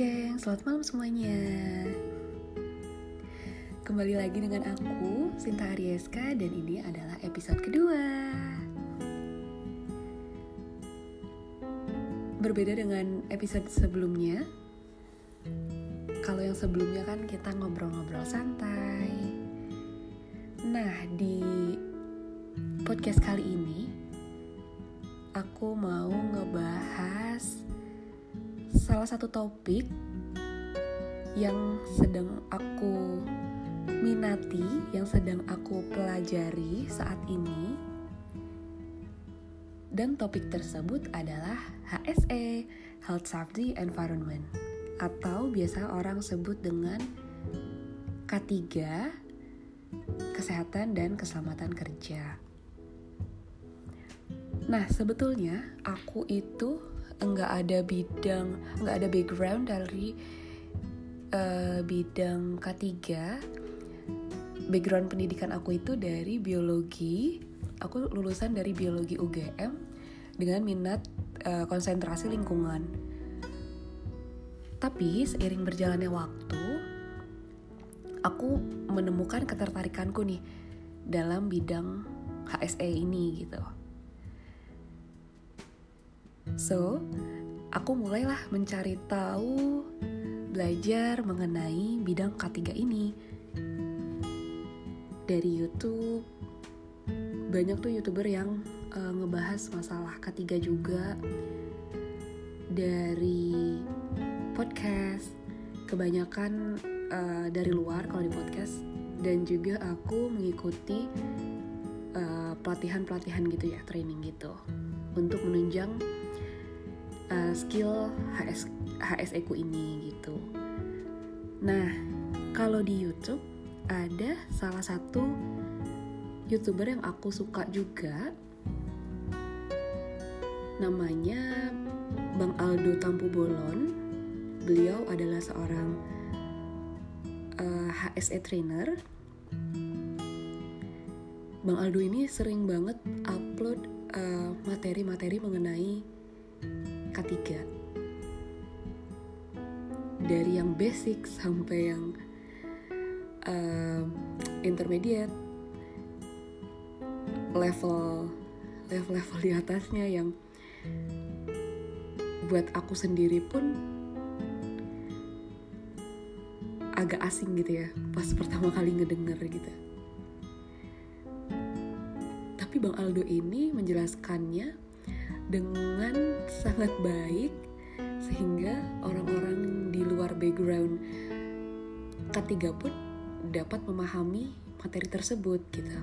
geng, selamat malam semuanya. Kembali lagi dengan aku, Sinta Arieska Dan ini adalah episode kedua. Berbeda dengan episode sebelumnya Kalau yang sebelumnya kan kita ngobrol-ngobrol santai. Nah, di podcast kali ini Aku mau ngebahas salah satu topik yang sedang aku minati, yang sedang aku pelajari saat ini. Dan topik tersebut adalah HSE, Health Safety Environment, atau biasa orang sebut dengan K3, Kesehatan dan Keselamatan Kerja. Nah, sebetulnya aku itu enggak ada bidang enggak ada background dari uh, bidang K3 background pendidikan aku itu dari biologi. Aku lulusan dari biologi UGM dengan minat uh, konsentrasi lingkungan. Tapi seiring berjalannya waktu aku menemukan ketertarikanku nih dalam bidang HSE ini gitu So, aku mulailah mencari tahu, belajar mengenai bidang K3 ini. Dari YouTube, banyak tuh YouTuber yang uh, ngebahas masalah K3 juga. Dari podcast, kebanyakan uh, dari luar kalau di podcast dan juga aku mengikuti eh, pelatihan-pelatihan uh, gitu ya, training gitu untuk menunjang uh, skill HS HSE ku ini gitu. Nah, kalau di YouTube ada salah satu youtuber yang aku suka juga namanya Bang Aldo Tampu Bolon. Beliau adalah seorang uh, eh, HSE trainer. Bang Aldo ini sering banget upload eh, materi-materi uh, mengenai K3 dari yang basic sampai yang uh, intermediate level level level di atasnya yang buat aku sendiri pun agak asing gitu ya pas pertama kali ngedenger gitu. Tapi Bang Aldo ini menjelaskannya dengan sangat baik sehingga orang-orang di luar background K3 pun dapat memahami materi tersebut gitu.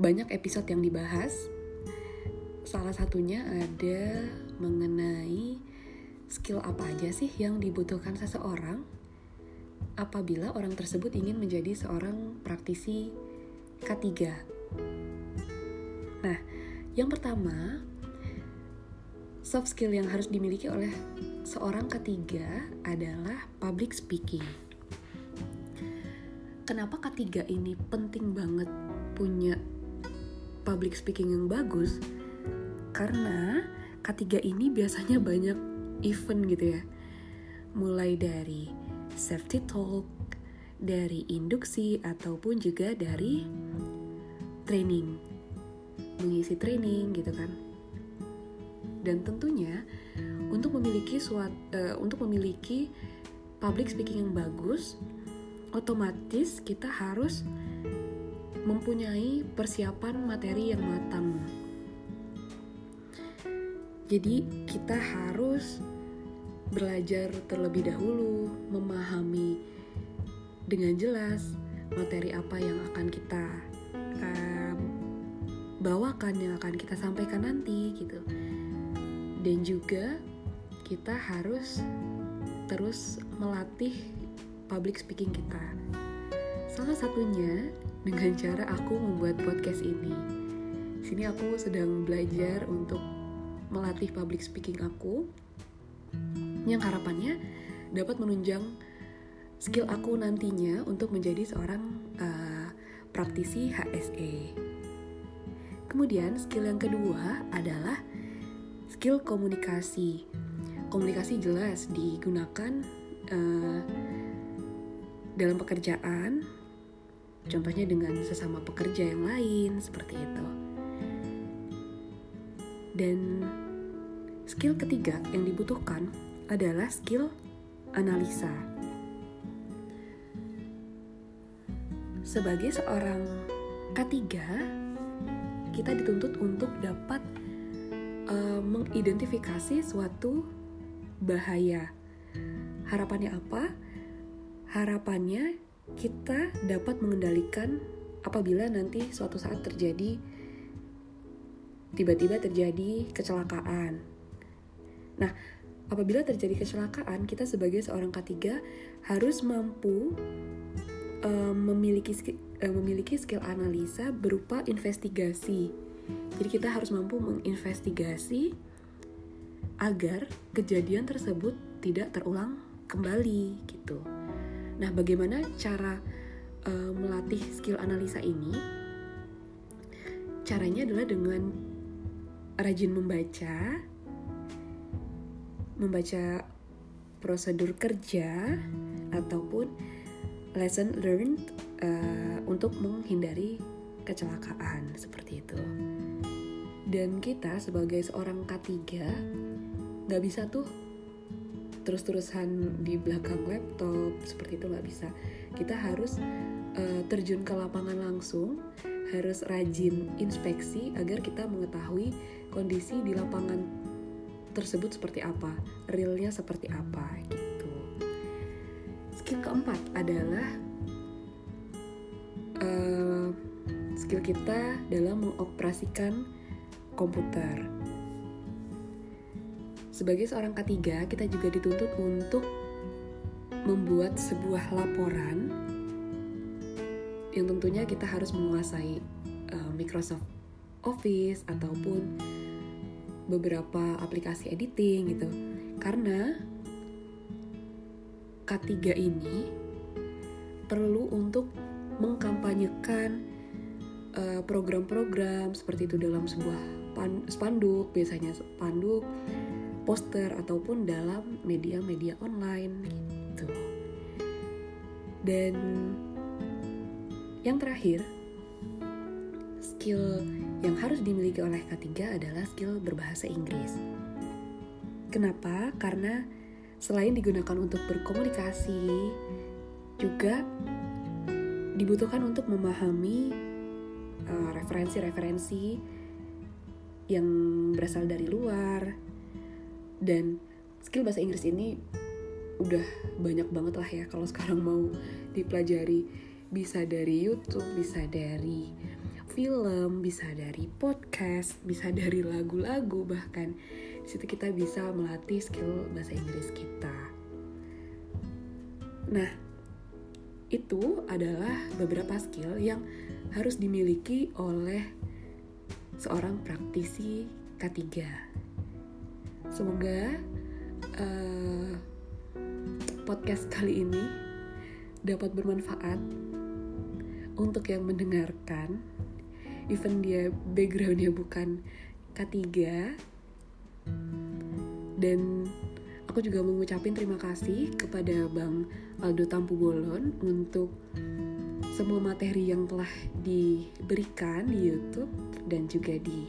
Banyak episode yang dibahas. Salah satunya ada mengenai skill apa aja sih yang dibutuhkan seseorang apabila orang tersebut ingin menjadi seorang praktisi K3. Yang pertama, soft skill yang harus dimiliki oleh seorang ketiga adalah public speaking. Kenapa ketiga ini penting banget punya public speaking yang bagus? Karena ketiga ini biasanya banyak event gitu ya. Mulai dari safety talk, dari induksi ataupun juga dari training mengisi training gitu kan. Dan tentunya untuk memiliki suat, uh, untuk memiliki public speaking yang bagus otomatis kita harus mempunyai persiapan materi yang matang. Jadi kita harus belajar terlebih dahulu memahami dengan jelas materi apa yang akan kita bawakan yang akan kita sampaikan nanti gitu. Dan juga kita harus terus melatih public speaking kita. Salah satunya dengan cara aku membuat podcast ini. Sini aku sedang belajar untuk melatih public speaking aku yang harapannya dapat menunjang skill aku nantinya untuk menjadi seorang uh, praktisi HSE. Kemudian skill yang kedua adalah skill komunikasi. komunikasi jelas digunakan uh, dalam pekerjaan, contohnya dengan sesama pekerja yang lain seperti itu. Dan skill ketiga yang dibutuhkan adalah skill analisa. Sebagai seorang K3, kita dituntut untuk dapat uh, mengidentifikasi suatu bahaya. Harapannya apa? Harapannya kita dapat mengendalikan apabila nanti suatu saat terjadi tiba-tiba terjadi kecelakaan. Nah, apabila terjadi kecelakaan, kita sebagai seorang K3 harus mampu memiliki memiliki skill analisa berupa investigasi. Jadi kita harus mampu menginvestigasi agar kejadian tersebut tidak terulang kembali gitu. Nah, bagaimana cara uh, melatih skill analisa ini? Caranya adalah dengan rajin membaca, membaca prosedur kerja ataupun lesson learned uh, untuk menghindari kecelakaan seperti itu. Dan kita sebagai seorang K3 nggak bisa tuh terus-terusan di belakang laptop seperti itu nggak bisa. Kita harus uh, terjun ke lapangan langsung, harus rajin inspeksi agar kita mengetahui kondisi di lapangan tersebut seperti apa, realnya seperti apa gitu. Skill keempat adalah uh, skill kita dalam mengoperasikan komputer. Sebagai seorang K3, kita juga dituntut untuk membuat sebuah laporan yang tentunya kita harus menguasai uh, Microsoft Office ataupun beberapa aplikasi editing gitu karena K3 ini perlu untuk mengkampanyekan eh, program-program uh, seperti itu dalam sebuah spanduk biasanya spanduk poster ataupun dalam media-media online gitu dan yang terakhir skill yang harus dimiliki oleh K3 adalah skill berbahasa Inggris. Kenapa? Karena selain digunakan untuk berkomunikasi, juga dibutuhkan untuk memahami eh, referensi-referensi uh, yang berasal dari luar. Dan skill bahasa Inggris ini udah banyak banget lah ya kalau sekarang mau dipelajari. Bisa dari YouTube, bisa dari film, bisa dari podcast, bisa dari lagu-lagu bahkan situ kita bisa melatih skill bahasa Inggris kita. Nah, itu adalah beberapa skill yang harus dimiliki oleh seorang praktisi K3. Semoga uh, podcast kali ini dapat bermanfaat untuk yang mendengarkan even dia backgroundnya bukan K3 dan aku juga mau ngucapin terima kasih kepada Bang Aldo Tampu Bolon untuk semua materi yang telah diberikan di YouTube dan juga di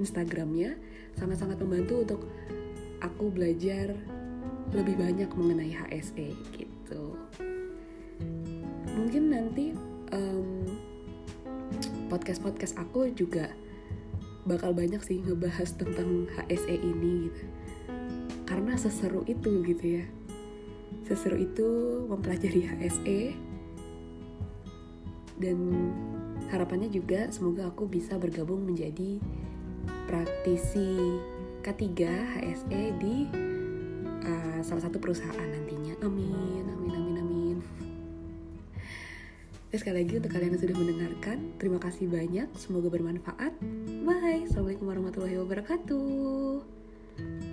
Instagramnya sangat-sangat membantu untuk aku belajar lebih banyak mengenai HSE gitu. Mungkin nanti um, podcast-podcast aku juga bakal banyak sih ngebahas tentang HSE ini gitu. Karena seseru itu gitu ya. Seseru itu mempelajari HSE dan harapannya juga semoga aku bisa bergabung menjadi praktisi K3 HSE di uh, salah satu perusahaan nantinya. Amin, amin, amin, amin. Sekali lagi untuk kalian yang sudah mendengarkan, terima kasih banyak. Semoga bermanfaat. Bye. Assalamualaikum warahmatullahi wabarakatuh.